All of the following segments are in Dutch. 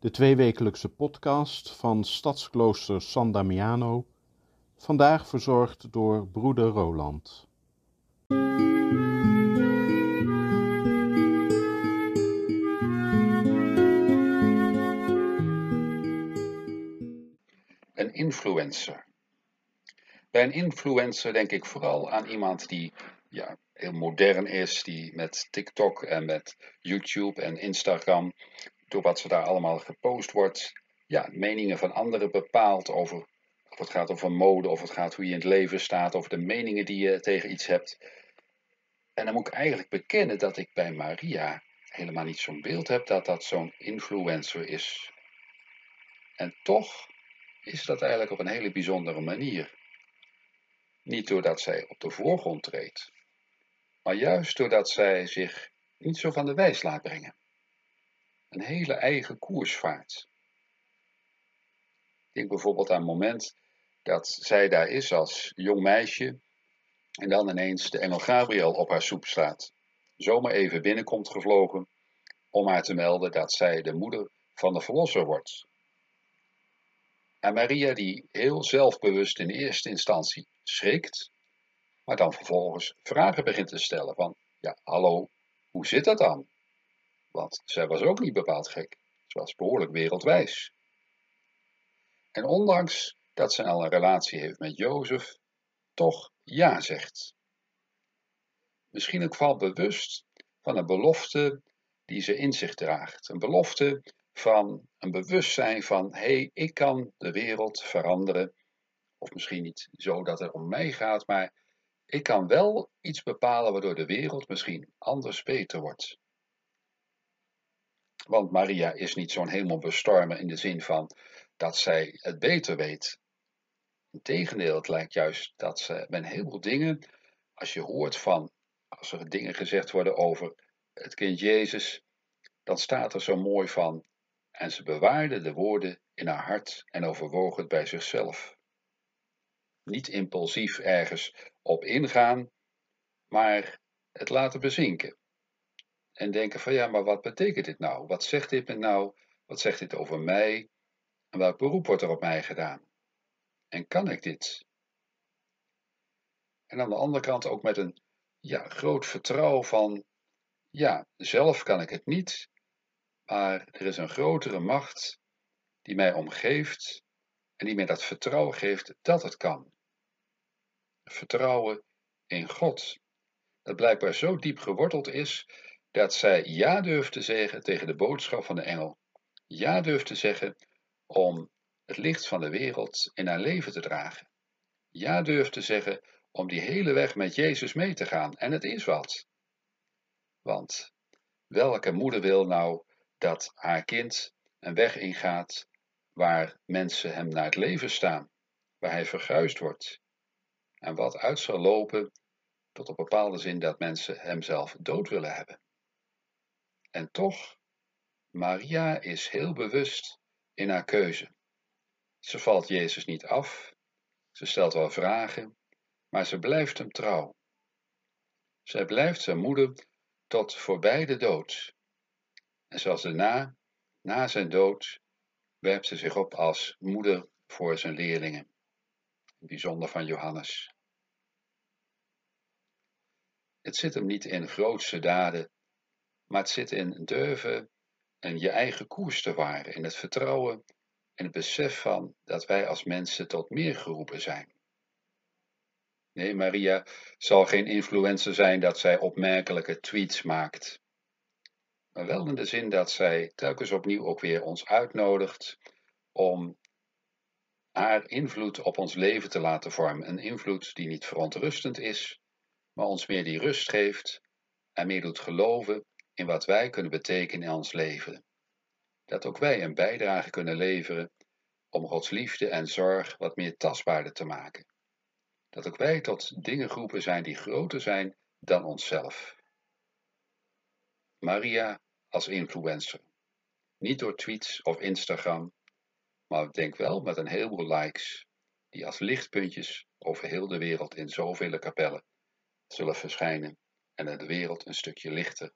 de tweewekelijkse podcast van Stadsklooster San Damiano, vandaag verzorgd door broeder Roland. Een influencer. Bij een influencer denk ik vooral aan iemand die ja, heel modern is, die met TikTok en met YouTube en Instagram, door wat ze daar allemaal gepost wordt, ja, meningen van anderen bepaalt over of het gaat over mode, of het gaat hoe je in het leven staat, over de meningen die je tegen iets hebt. En dan moet ik eigenlijk bekennen dat ik bij Maria helemaal niet zo'n beeld heb dat dat zo'n influencer is. En toch is dat eigenlijk op een hele bijzondere manier. Niet doordat zij op de voorgrond treedt, maar juist doordat zij zich niet zo van de wijs laat brengen. Een hele eigen koers vaart. Ik denk bijvoorbeeld aan het moment dat zij daar is als jong meisje en dan ineens de engel Gabriel op haar soep slaat. Zomaar even binnenkomt gevlogen om haar te melden dat zij de moeder van de verlosser wordt. En Maria, die heel zelfbewust in eerste instantie schrikt, maar dan vervolgens vragen begint te stellen van, ja, hallo, hoe zit dat dan? Want zij was ook niet bepaald gek, ze was behoorlijk wereldwijs. En ondanks dat ze al een relatie heeft met Jozef, toch ja zegt. Misschien ook wel bewust van een belofte die ze in zich draagt. Een belofte van een bewustzijn van, hé, hey, ik kan de wereld veranderen. Of misschien niet zo dat het om mij gaat, maar ik kan wel iets bepalen waardoor de wereld misschien anders beter wordt. Want Maria is niet zo'n hemelbestormer in de zin van dat zij het beter weet. Integendeel, het lijkt juist dat ze met een heleboel dingen, als je hoort van, als er dingen gezegd worden over het kind Jezus, dan staat er zo mooi van, en ze bewaarde de woorden in haar hart en overwoog het bij zichzelf. Niet impulsief ergens op ingaan, maar het laten bezinken. En denken van ja, maar wat betekent dit nou? Wat zegt dit me nou? Wat zegt dit over mij? En welk beroep wordt er op mij gedaan? En kan ik dit? En aan de andere kant ook met een ja, groot vertrouwen van ja, zelf kan ik het niet, maar er is een grotere macht die mij omgeeft en die mij dat vertrouwen geeft dat het kan. Vertrouwen in God, dat blijkbaar zo diep geworteld is dat zij ja durft te zeggen tegen de boodschap van de engel. Ja durft te zeggen om het licht van de wereld in haar leven te dragen. Ja durft te zeggen om die hele weg met Jezus mee te gaan. En het is wat. Want welke moeder wil nou dat haar kind een weg ingaat waar mensen hem naar het leven staan, waar hij verguisd wordt. En wat uit zal lopen tot op bepaalde zin dat mensen hem zelf dood willen hebben. En toch, Maria is heel bewust in haar keuze. Ze valt Jezus niet af, ze stelt wel vragen, maar ze blijft hem trouw. Zij blijft zijn moeder tot voorbij de dood. En zoals daarna, na zijn dood, werpt ze zich op als moeder voor zijn leerlingen. Bijzonder van Johannes. Het zit hem niet in grootste daden, maar het zit in durven en je eigen koers te varen, in het vertrouwen en het besef van dat wij als mensen tot meer geroepen zijn. Nee, Maria zal geen influencer zijn dat zij opmerkelijke tweets maakt maar wel in de zin dat zij telkens opnieuw ook weer ons uitnodigt om haar invloed op ons leven te laten vormen. Een invloed die niet verontrustend is, maar ons meer die rust geeft en meer doet geloven in wat wij kunnen betekenen in ons leven. Dat ook wij een bijdrage kunnen leveren om Gods liefde en zorg wat meer tastbaarder te maken. Dat ook wij tot dingen geroepen zijn die groter zijn dan onszelf. Maria als influencer. Niet door tweets of Instagram, maar denk wel met een heleboel likes, die als lichtpuntjes over heel de wereld in zoveel kapellen zullen verschijnen en de wereld een stukje lichter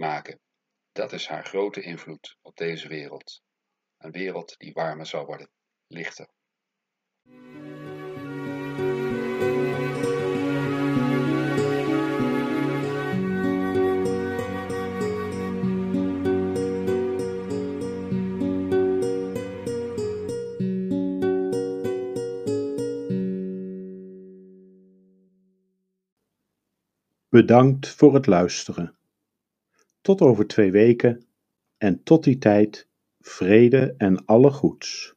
maken. Dat is haar grote invloed op deze wereld. Een wereld die warmer zal worden, lichter. Bedankt voor het luisteren. Tot over twee weken en tot die tijd vrede en alle goeds.